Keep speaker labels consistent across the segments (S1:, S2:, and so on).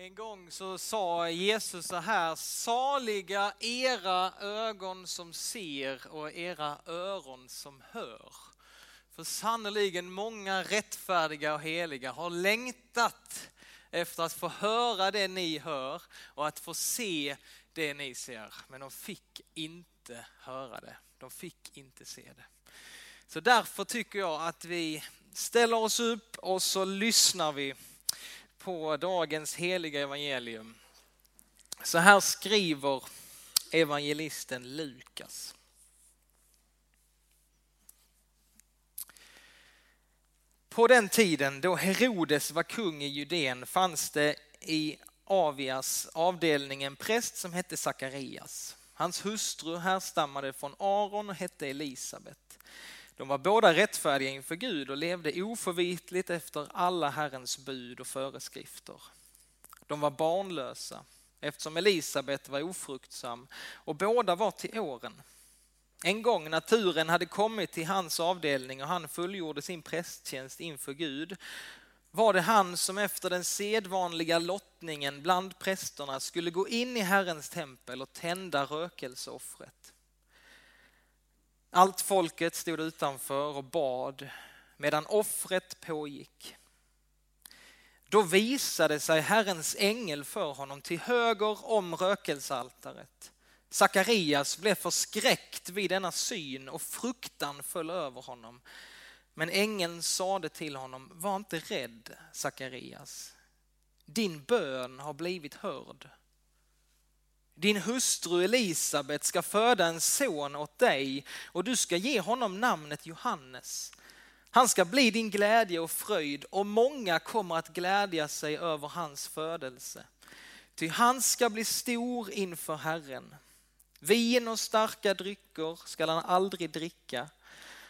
S1: En gång så sa Jesus så här, saliga era ögon som ser och era öron som hör. För sannerligen många rättfärdiga och heliga har längtat efter att få höra det ni hör och att få se det ni ser. Men de fick inte höra det. De fick inte se det. Så därför tycker jag att vi ställer oss upp och så lyssnar vi på dagens heliga evangelium. Så här skriver evangelisten Lukas. På den tiden då Herodes var kung i Judeen fanns det i Avias avdelning en präst som hette Sakarias. Hans hustru härstammade från Aron och hette Elisabet. De var båda rättfärdiga inför Gud och levde oförvitligt efter alla Herrens bud och föreskrifter. De var barnlösa eftersom Elisabet var ofruktsam och båda var till åren. En gång när turen hade kommit till hans avdelning och han fullgjorde sin prästtjänst inför Gud var det han som efter den sedvanliga lottningen bland prästerna skulle gå in i Herrens tempel och tända rökelseoffret. Allt folket stod utanför och bad medan offret pågick. Då visade sig Herrens ängel för honom till höger om rökelsealtaret. Sakarias blev förskräckt vid denna syn och fruktan föll över honom. Men ängeln sade till honom, var inte rädd Sakarias. Din bön har blivit hörd. Din hustru Elisabet ska föda en son åt dig och du ska ge honom namnet Johannes. Han ska bli din glädje och fröjd och många kommer att glädja sig över hans födelse. Ty han ska bli stor inför Herren. Vin och starka drycker ska han aldrig dricka.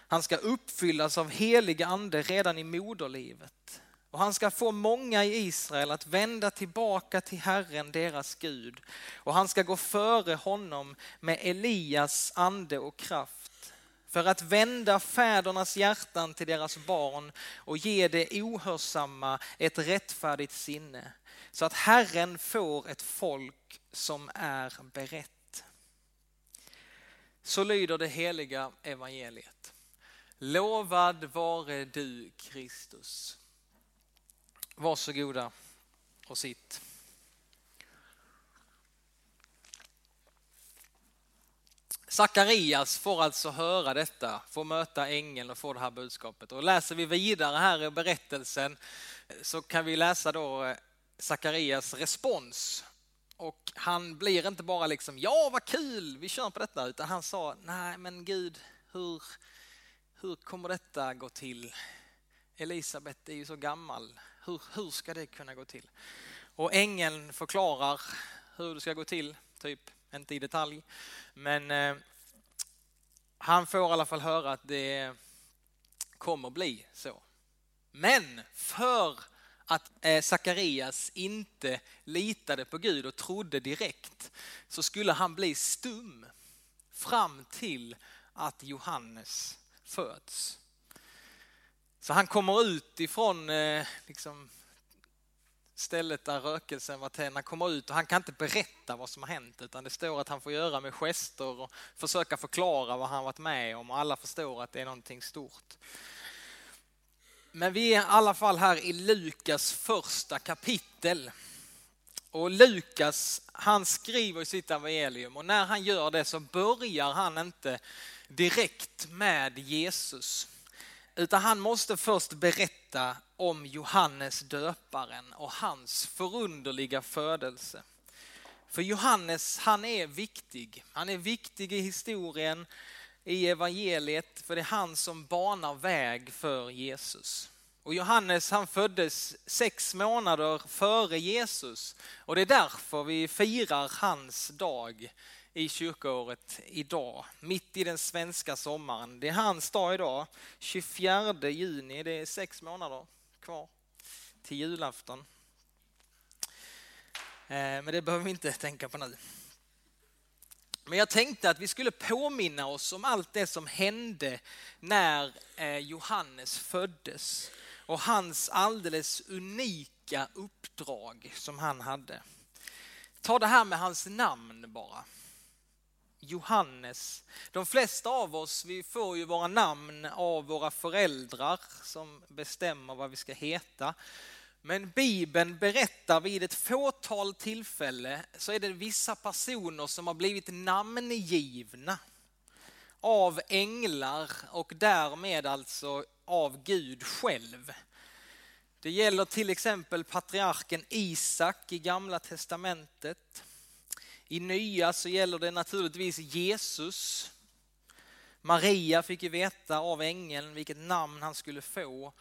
S1: Han ska uppfyllas av helig ande redan i moderlivet och han ska få många i Israel att vända tillbaka till Herren, deras Gud. Och han ska gå före honom med Elias ande och kraft för att vända fädernas hjärtan till deras barn och ge det ohörsamma ett rättfärdigt sinne så att Herren får ett folk som är berett. Så lyder det heliga evangeliet. Lovad vare du Kristus. Varsågoda och sitt. Sakarias får alltså höra detta, får möta ängeln och får det här budskapet. Och läser vi vidare här i berättelsen så kan vi läsa då eh, Sakarias respons. Och han blir inte bara liksom, ja vad kul, vi kör på detta, utan han sa, nej men Gud, hur, hur kommer detta gå till? Elisabet är ju så gammal, hur, hur ska det kunna gå till? Och ängeln förklarar hur det ska gå till, typ, inte i detalj. Men eh, han får i alla fall höra att det kommer bli så. Men för att eh, Sakarias inte litade på Gud och trodde direkt så skulle han bli stum fram till att Johannes föds. Så han kommer ut ifrån eh, liksom, stället där rökelsen var tänd. Han kommer ut och han kan inte berätta vad som har hänt utan det står att han får göra med gester och försöka förklara vad han varit med om och alla förstår att det är någonting stort. Men vi är i alla fall här i Lukas första kapitel. Och Lukas han skriver i sitt evangelium och när han gör det så börjar han inte direkt med Jesus utan han måste först berätta om Johannes döparen och hans förunderliga födelse. För Johannes, han är viktig. Han är viktig i historien, i evangeliet, för det är han som banar väg för Jesus. Och Johannes han föddes sex månader före Jesus och det är därför vi firar hans dag i kyrkoåret idag, mitt i den svenska sommaren. Det är hans dag idag, 24 juni, det är sex månader kvar till julafton. Eh, men det behöver vi inte tänka på nu. Men jag tänkte att vi skulle påminna oss om allt det som hände när eh, Johannes föddes och hans alldeles unika uppdrag som han hade. Ta det här med hans namn bara. Johannes. De flesta av oss vi får ju våra namn av våra föräldrar som bestämmer vad vi ska heta. Men Bibeln berättar vid ett fåtal tillfälle så är det vissa personer som har blivit namngivna av änglar och därmed alltså av Gud själv. Det gäller till exempel patriarken Isak i Gamla Testamentet. I Nya så gäller det naturligtvis Jesus. Maria fick ju veta av ängeln vilket namn han skulle få.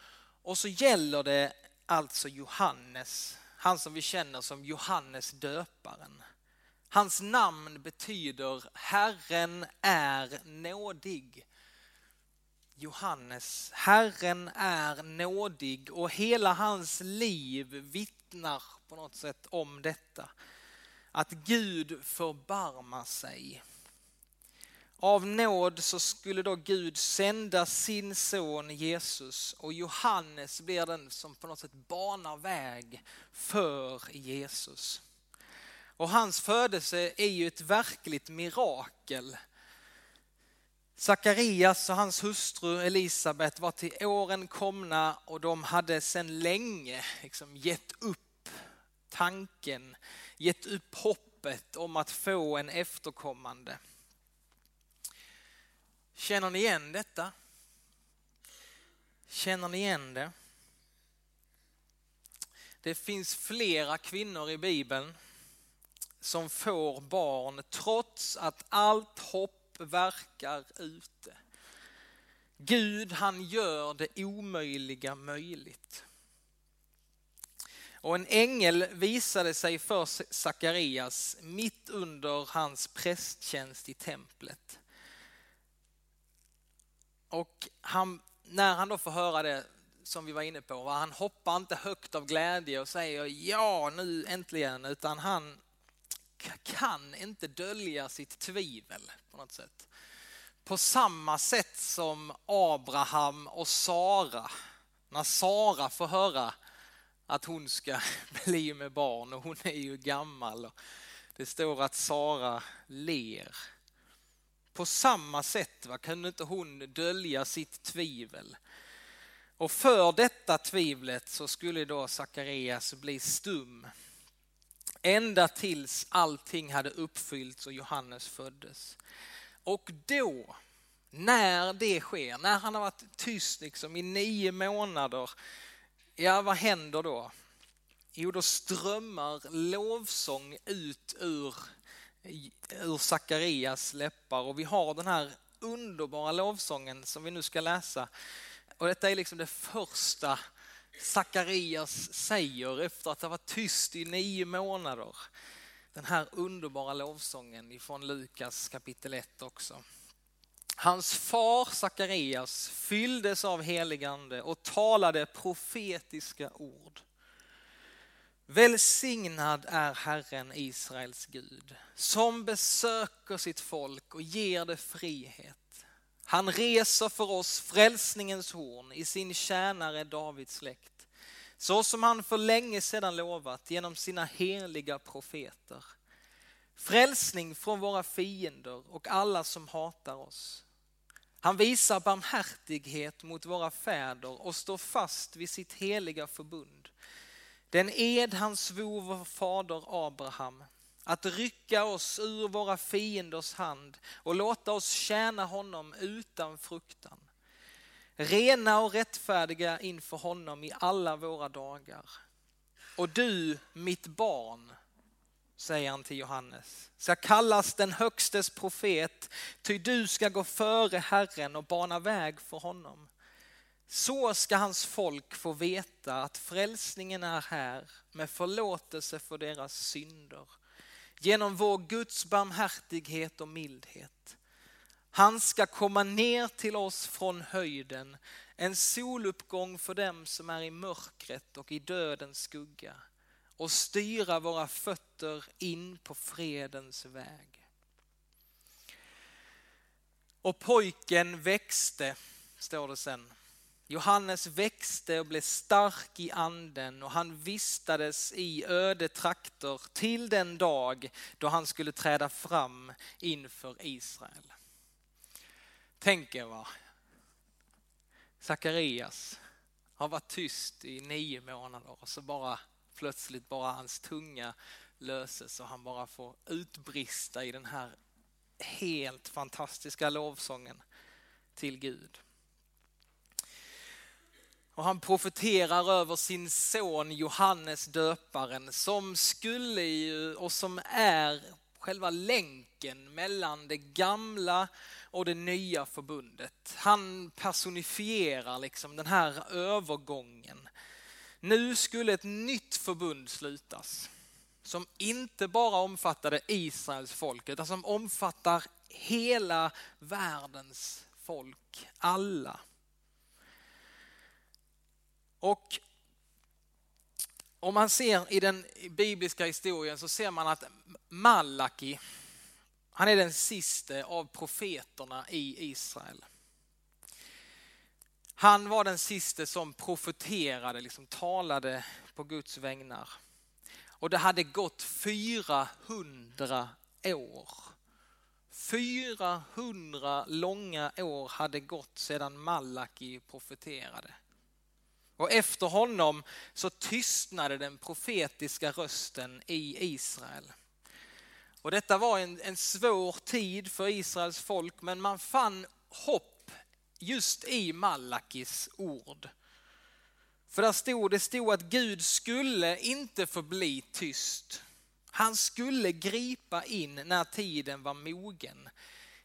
S1: Och så gäller det alltså Johannes, han som vi känner som Johannes döparen. Hans namn betyder Herren är nådig. Johannes, Herren är nådig och hela hans liv vittnar på något sätt om detta. Att Gud förbarmar sig. Av nåd så skulle då Gud sända sin son Jesus och Johannes blir den som på något sätt banar väg för Jesus. Och hans födelse är ju ett verkligt mirakel. Sakarias och hans hustru Elisabet var till åren komna och de hade sedan länge liksom gett upp tanken, gett upp hoppet om att få en efterkommande. Känner ni igen detta? Känner ni igen det? Det finns flera kvinnor i Bibeln som får barn trots att allt hopp verkar ute. Gud han gör det omöjliga möjligt. Och en ängel visade sig för Sakarias mitt under hans prästtjänst i templet. Och han, när han då får höra det som vi var inne på, han hoppar inte högt av glädje och säger ja nu äntligen, utan han kan inte dölja sitt tvivel på något sätt. På samma sätt som Abraham och Sara, när Sara får höra att hon ska bli med barn och hon är ju gammal. Det står att Sara ler. På samma sätt va, kunde inte hon dölja sitt tvivel. Och för detta tvivlet så skulle då Sakarias bli stum Ända tills allting hade uppfyllts och Johannes föddes. Och då, när det sker, när han har varit tyst liksom i nio månader, ja vad händer då? Jo, då strömmar lovsång ut ur, ur Sakarias läppar och vi har den här underbara lovsången som vi nu ska läsa. Och detta är liksom det första Sakarias säger efter att ha varit tyst i nio månader. Den här underbara lovsången ifrån Lukas kapitel 1 också. Hans far Sakarias fylldes av heligande och talade profetiska ord. Välsignad är Herren Israels Gud som besöker sitt folk och ger det frihet. Han reser för oss frälsningens horn i sin tjänare Davids släkt. Så som han för länge sedan lovat genom sina heliga profeter. Frälsning från våra fiender och alla som hatar oss. Han visar barmhärtighet mot våra fäder och står fast vid sitt heliga förbund. Den ed han svor vår fader Abraham att rycka oss ur våra fienders hand och låta oss tjäna honom utan fruktan. Rena och rättfärdiga inför honom i alla våra dagar. Och du, mitt barn, säger han till Johannes, ska kallas den högstes profet, ty du ska gå före Herren och bana väg för honom. Så ska hans folk få veta att frälsningen är här med förlåtelse för deras synder genom vår Guds barmhärtighet och mildhet. Han ska komma ner till oss från höjden, en soluppgång för dem som är i mörkret och i dödens skugga och styra våra fötter in på fredens väg. Och pojken växte, står det sen. Johannes växte och blev stark i anden och han vistades i öde trakter till den dag då han skulle träda fram inför Israel. Tänk er va, Sakarias har varit tyst i nio månader och så bara plötsligt bara hans tunga löses och han bara får utbrista i den här helt fantastiska lovsången till Gud. Och han profeterar över sin son Johannes döparen som skulle ju och som är själva länken mellan det gamla och det nya förbundet. Han personifierar liksom den här övergången. Nu skulle ett nytt förbund slutas som inte bara omfattade Israels folk utan som omfattar hela världens folk, alla. Och om man ser i den bibliska historien så ser man att Malaki, han är den sista av profeterna i Israel. Han var den sista som profeterade, liksom talade på Guds vägnar. Och det hade gått 400 år. 400 långa år hade gått sedan Malaki profeterade. Och efter honom så tystnade den profetiska rösten i Israel. Och detta var en, en svår tid för Israels folk men man fann hopp just i Malakis ord. För där stod, det stod att Gud skulle inte förbli tyst. Han skulle gripa in när tiden var mogen.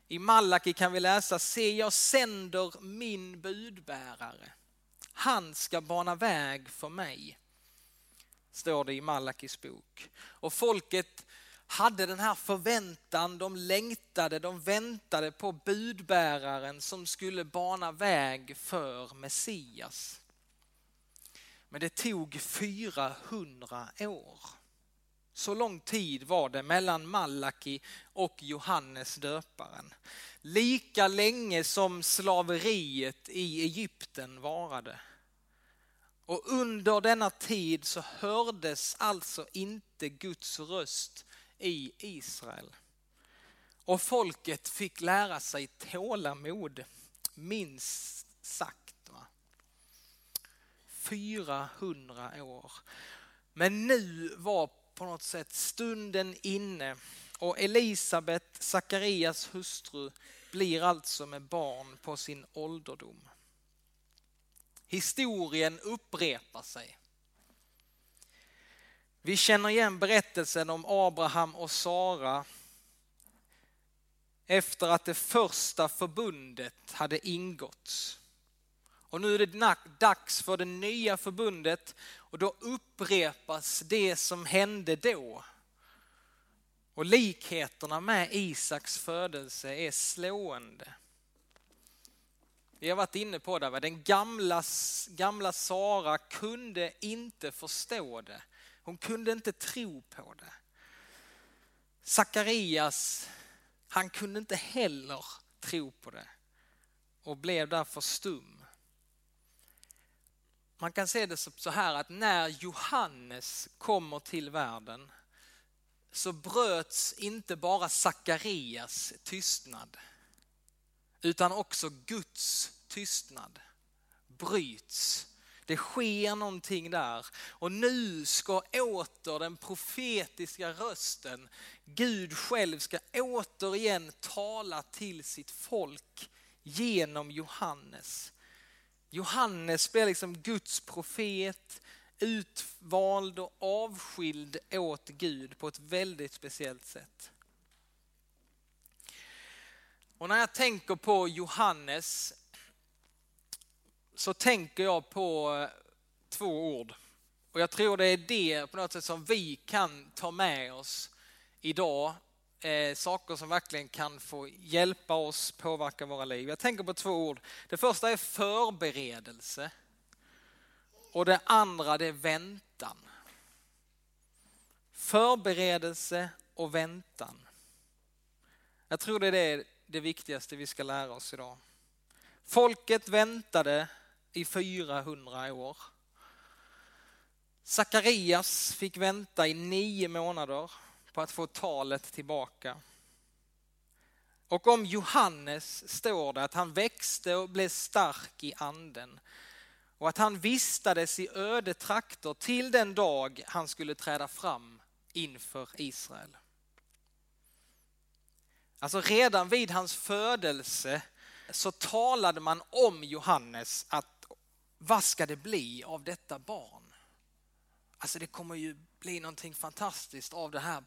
S1: I Malaki kan vi läsa, se jag sänder min budbärare. Han ska bana väg för mig. Står det i Malakis bok. Och folket hade den här förväntan, de längtade, de väntade på budbäraren som skulle bana väg för Messias. Men det tog 400 år. Så lång tid var det mellan Malaki och Johannes döparen. Lika länge som slaveriet i Egypten varade. Och under denna tid så hördes alltså inte Guds röst i Israel. Och folket fick lära sig tålamod, minst sagt. Va? 400 år. Men nu var på något sätt stunden inne och Elisabet, Sakarias hustru, blir alltså med barn på sin ålderdom. Historien upprepar sig. Vi känner igen berättelsen om Abraham och Sara efter att det första förbundet hade ingåtts. Och nu är det dags för det nya förbundet och då upprepas det som hände då. Och likheterna med Isaks födelse är slående. Vi har varit inne på det, den gamla, gamla Sara kunde inte förstå det. Hon kunde inte tro på det. Sakarias, han kunde inte heller tro på det och blev därför stum. Man kan se det så här att när Johannes kommer till världen så bröts inte bara Sakarias tystnad utan också Guds tystnad bryts. Det sker någonting där och nu ska åter den profetiska rösten, Gud själv ska återigen tala till sitt folk genom Johannes. Johannes blir liksom Guds profet, utvald och avskild åt Gud på ett väldigt speciellt sätt. Och när jag tänker på Johannes så tänker jag på eh, två ord. Och jag tror det är det på något sätt som vi kan ta med oss idag. Eh, saker som verkligen kan få hjälpa oss påverka våra liv. Jag tänker på två ord. Det första är förberedelse. Och det andra det är väntan. Förberedelse och väntan. Jag tror det är det, det viktigaste vi ska lära oss idag. Folket väntade i 400 år. Sakarias fick vänta i nio månader på att få talet tillbaka. Och om Johannes står det att han växte och blev stark i anden och att han vistades i öde trakter till den dag han skulle träda fram inför Israel. Alltså redan vid hans födelse så talade man om Johannes att vad ska det bli av detta barn? Alltså det kommer ju bli någonting fantastiskt av det här.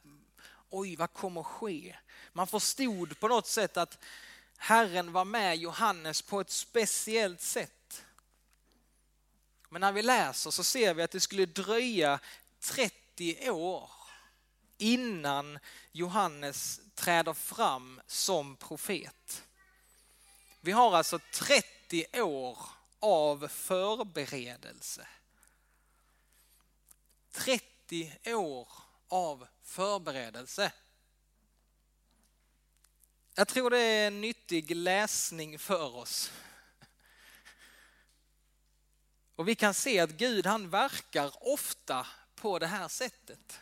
S1: Oj, vad kommer ske? Man förstod på något sätt att Herren var med Johannes på ett speciellt sätt. Men när vi läser så ser vi att det skulle dröja 30 år innan Johannes träder fram som profet. Vi har alltså 30 år av förberedelse. 30 år av förberedelse. Jag tror det är en nyttig läsning för oss. Och vi kan se att Gud han verkar ofta på det här sättet.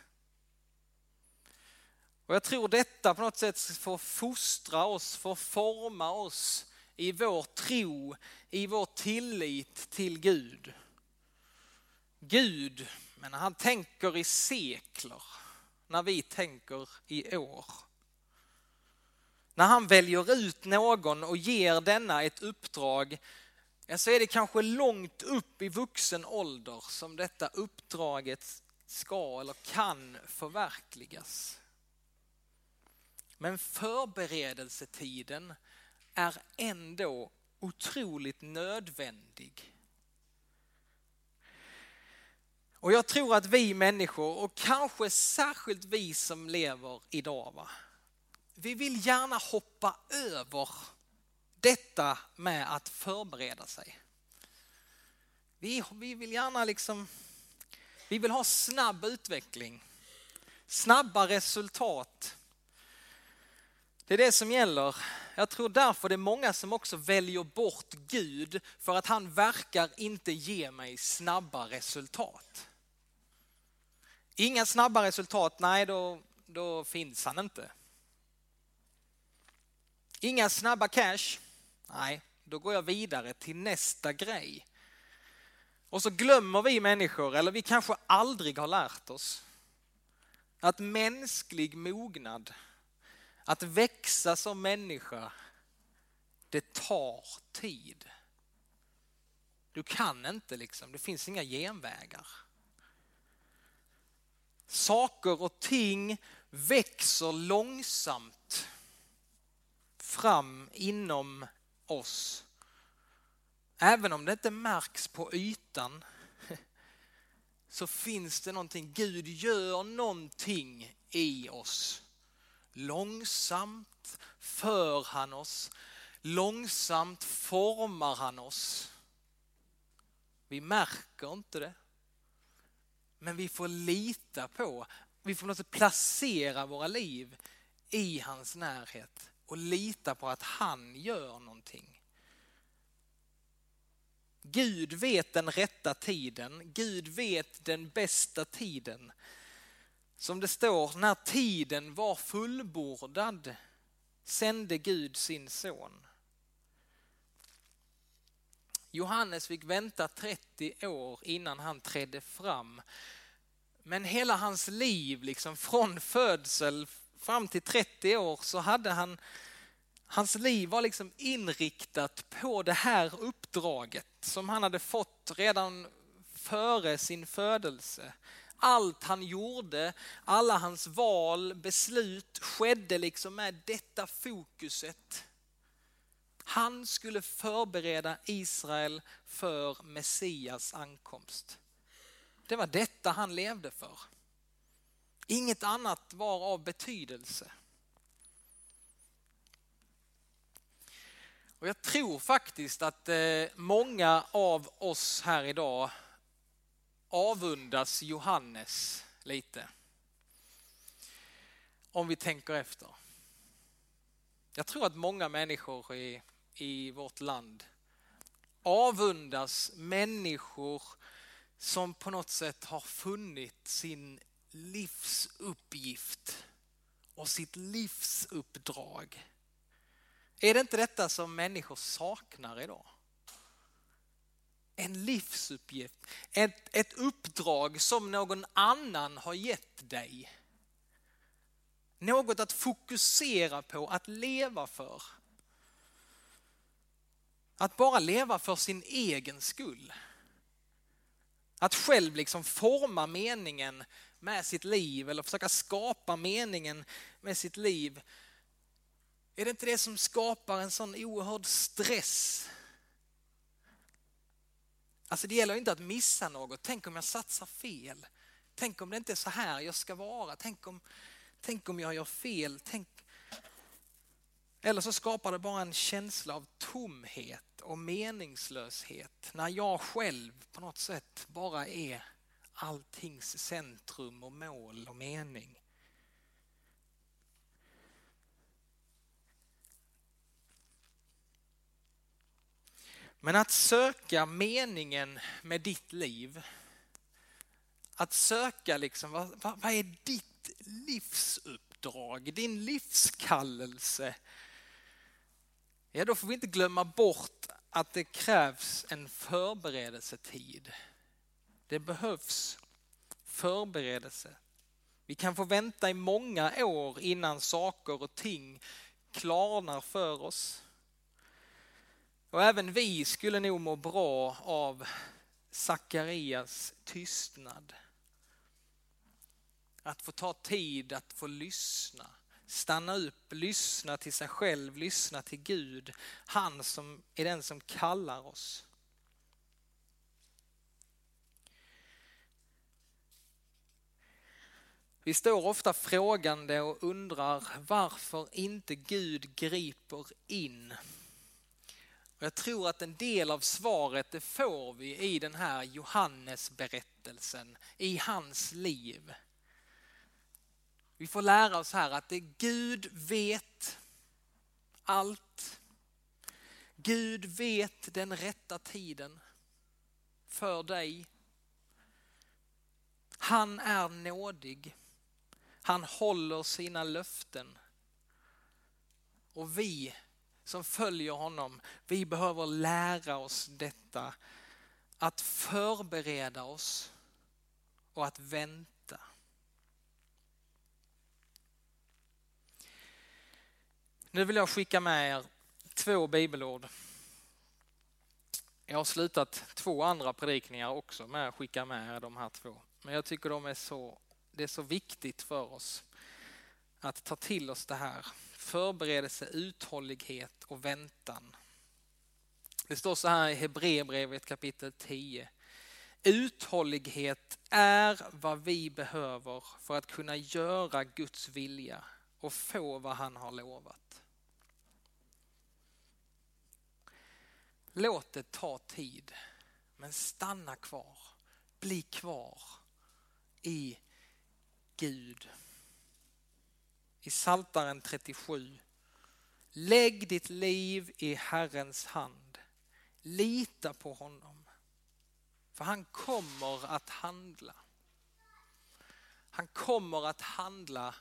S1: Och jag tror detta på något sätt får fostra oss, får forma oss i vår tro, i vår tillit till Gud. Gud, men han tänker i sekler när vi tänker i år. När han väljer ut någon och ger denna ett uppdrag så är det kanske långt upp i vuxen ålder som detta uppdraget ska eller kan förverkligas. Men förberedelsetiden är ändå otroligt nödvändig. Och jag tror att vi människor, och kanske särskilt vi som lever idag, va? vi vill gärna hoppa över detta med att förbereda sig. Vi, vi vill gärna liksom, vi vill ha snabb utveckling, snabba resultat. Det är det som gäller. Jag tror därför det är många som också väljer bort Gud för att han verkar inte ge mig snabba resultat. Inga snabba resultat, nej då, då finns han inte. Inga snabba cash, nej då går jag vidare till nästa grej. Och så glömmer vi människor, eller vi kanske aldrig har lärt oss, att mänsklig mognad att växa som människa, det tar tid. Du kan inte liksom, det finns inga genvägar. Saker och ting växer långsamt fram inom oss. Även om det inte märks på ytan så finns det någonting, Gud gör någonting i oss Långsamt för han oss, långsamt formar han oss. Vi märker inte det. Men vi får lita på, vi får placera våra liv i hans närhet och lita på att han gör någonting. Gud vet den rätta tiden, Gud vet den bästa tiden som det står, när tiden var fullbordad sände Gud sin son. Johannes fick vänta 30 år innan han trädde fram. Men hela hans liv, liksom från födsel fram till 30 år, så hade han, hans liv var liksom inriktat på det här uppdraget som han hade fått redan före sin födelse. Allt han gjorde, alla hans val, beslut skedde liksom med detta fokuset. Han skulle förbereda Israel för Messias ankomst. Det var detta han levde för. Inget annat var av betydelse. Och jag tror faktiskt att eh, många av oss här idag avundas Johannes lite. Om vi tänker efter. Jag tror att många människor i, i vårt land avundas människor som på något sätt har funnit sin livsuppgift och sitt livsuppdrag. Är det inte detta som människor saknar idag? En livsuppgift, ett, ett uppdrag som någon annan har gett dig. Något att fokusera på, att leva för. Att bara leva för sin egen skull. Att själv liksom forma meningen med sitt liv eller försöka skapa meningen med sitt liv. Är det inte det som skapar en sån oerhörd stress? Alltså det gäller inte att missa något. Tänk om jag satsar fel. Tänk om det inte är så här jag ska vara. Tänk om, tänk om jag gör fel. Tänk... Eller så skapar det bara en känsla av tomhet och meningslöshet när jag själv på något sätt bara är alltings centrum och mål och mening. Men att söka meningen med ditt liv, att söka liksom, vad, vad, är ditt livsuppdrag, din livskallelse? Ja, då får vi inte glömma bort att det krävs en förberedelsetid. Det behövs förberedelse. Vi kan få vänta i många år innan saker och ting klarnar för oss. Och även vi skulle nog må bra av Sakarias tystnad. Att få ta tid att få lyssna, stanna upp, lyssna till sig själv, lyssna till Gud. Han som är den som kallar oss. Vi står ofta frågande och undrar varför inte Gud griper in. Och jag tror att en del av svaret det får vi i den här Johannes-berättelsen, i hans liv. Vi får lära oss här att det Gud vet allt. Gud vet den rätta tiden för dig. Han är nådig. Han håller sina löften. Och vi som följer honom, vi behöver lära oss detta. Att förbereda oss och att vänta. Nu vill jag skicka med er två bibelord. Jag har slutat två andra predikningar också med att skicka med er de här två. Men jag tycker de är så, det är så viktigt för oss att ta till oss det här förberedelse, uthållighet och väntan. Det står så här i Hebreerbrevet kapitel 10. Uthållighet är vad vi behöver för att kunna göra Guds vilja och få vad han har lovat. Låt det ta tid, men stanna kvar. Bli kvar i Gud i Saltaren 37. Lägg ditt liv i Herrens hand. Lita på honom. För han kommer att handla. Han kommer att handla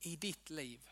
S1: i ditt liv.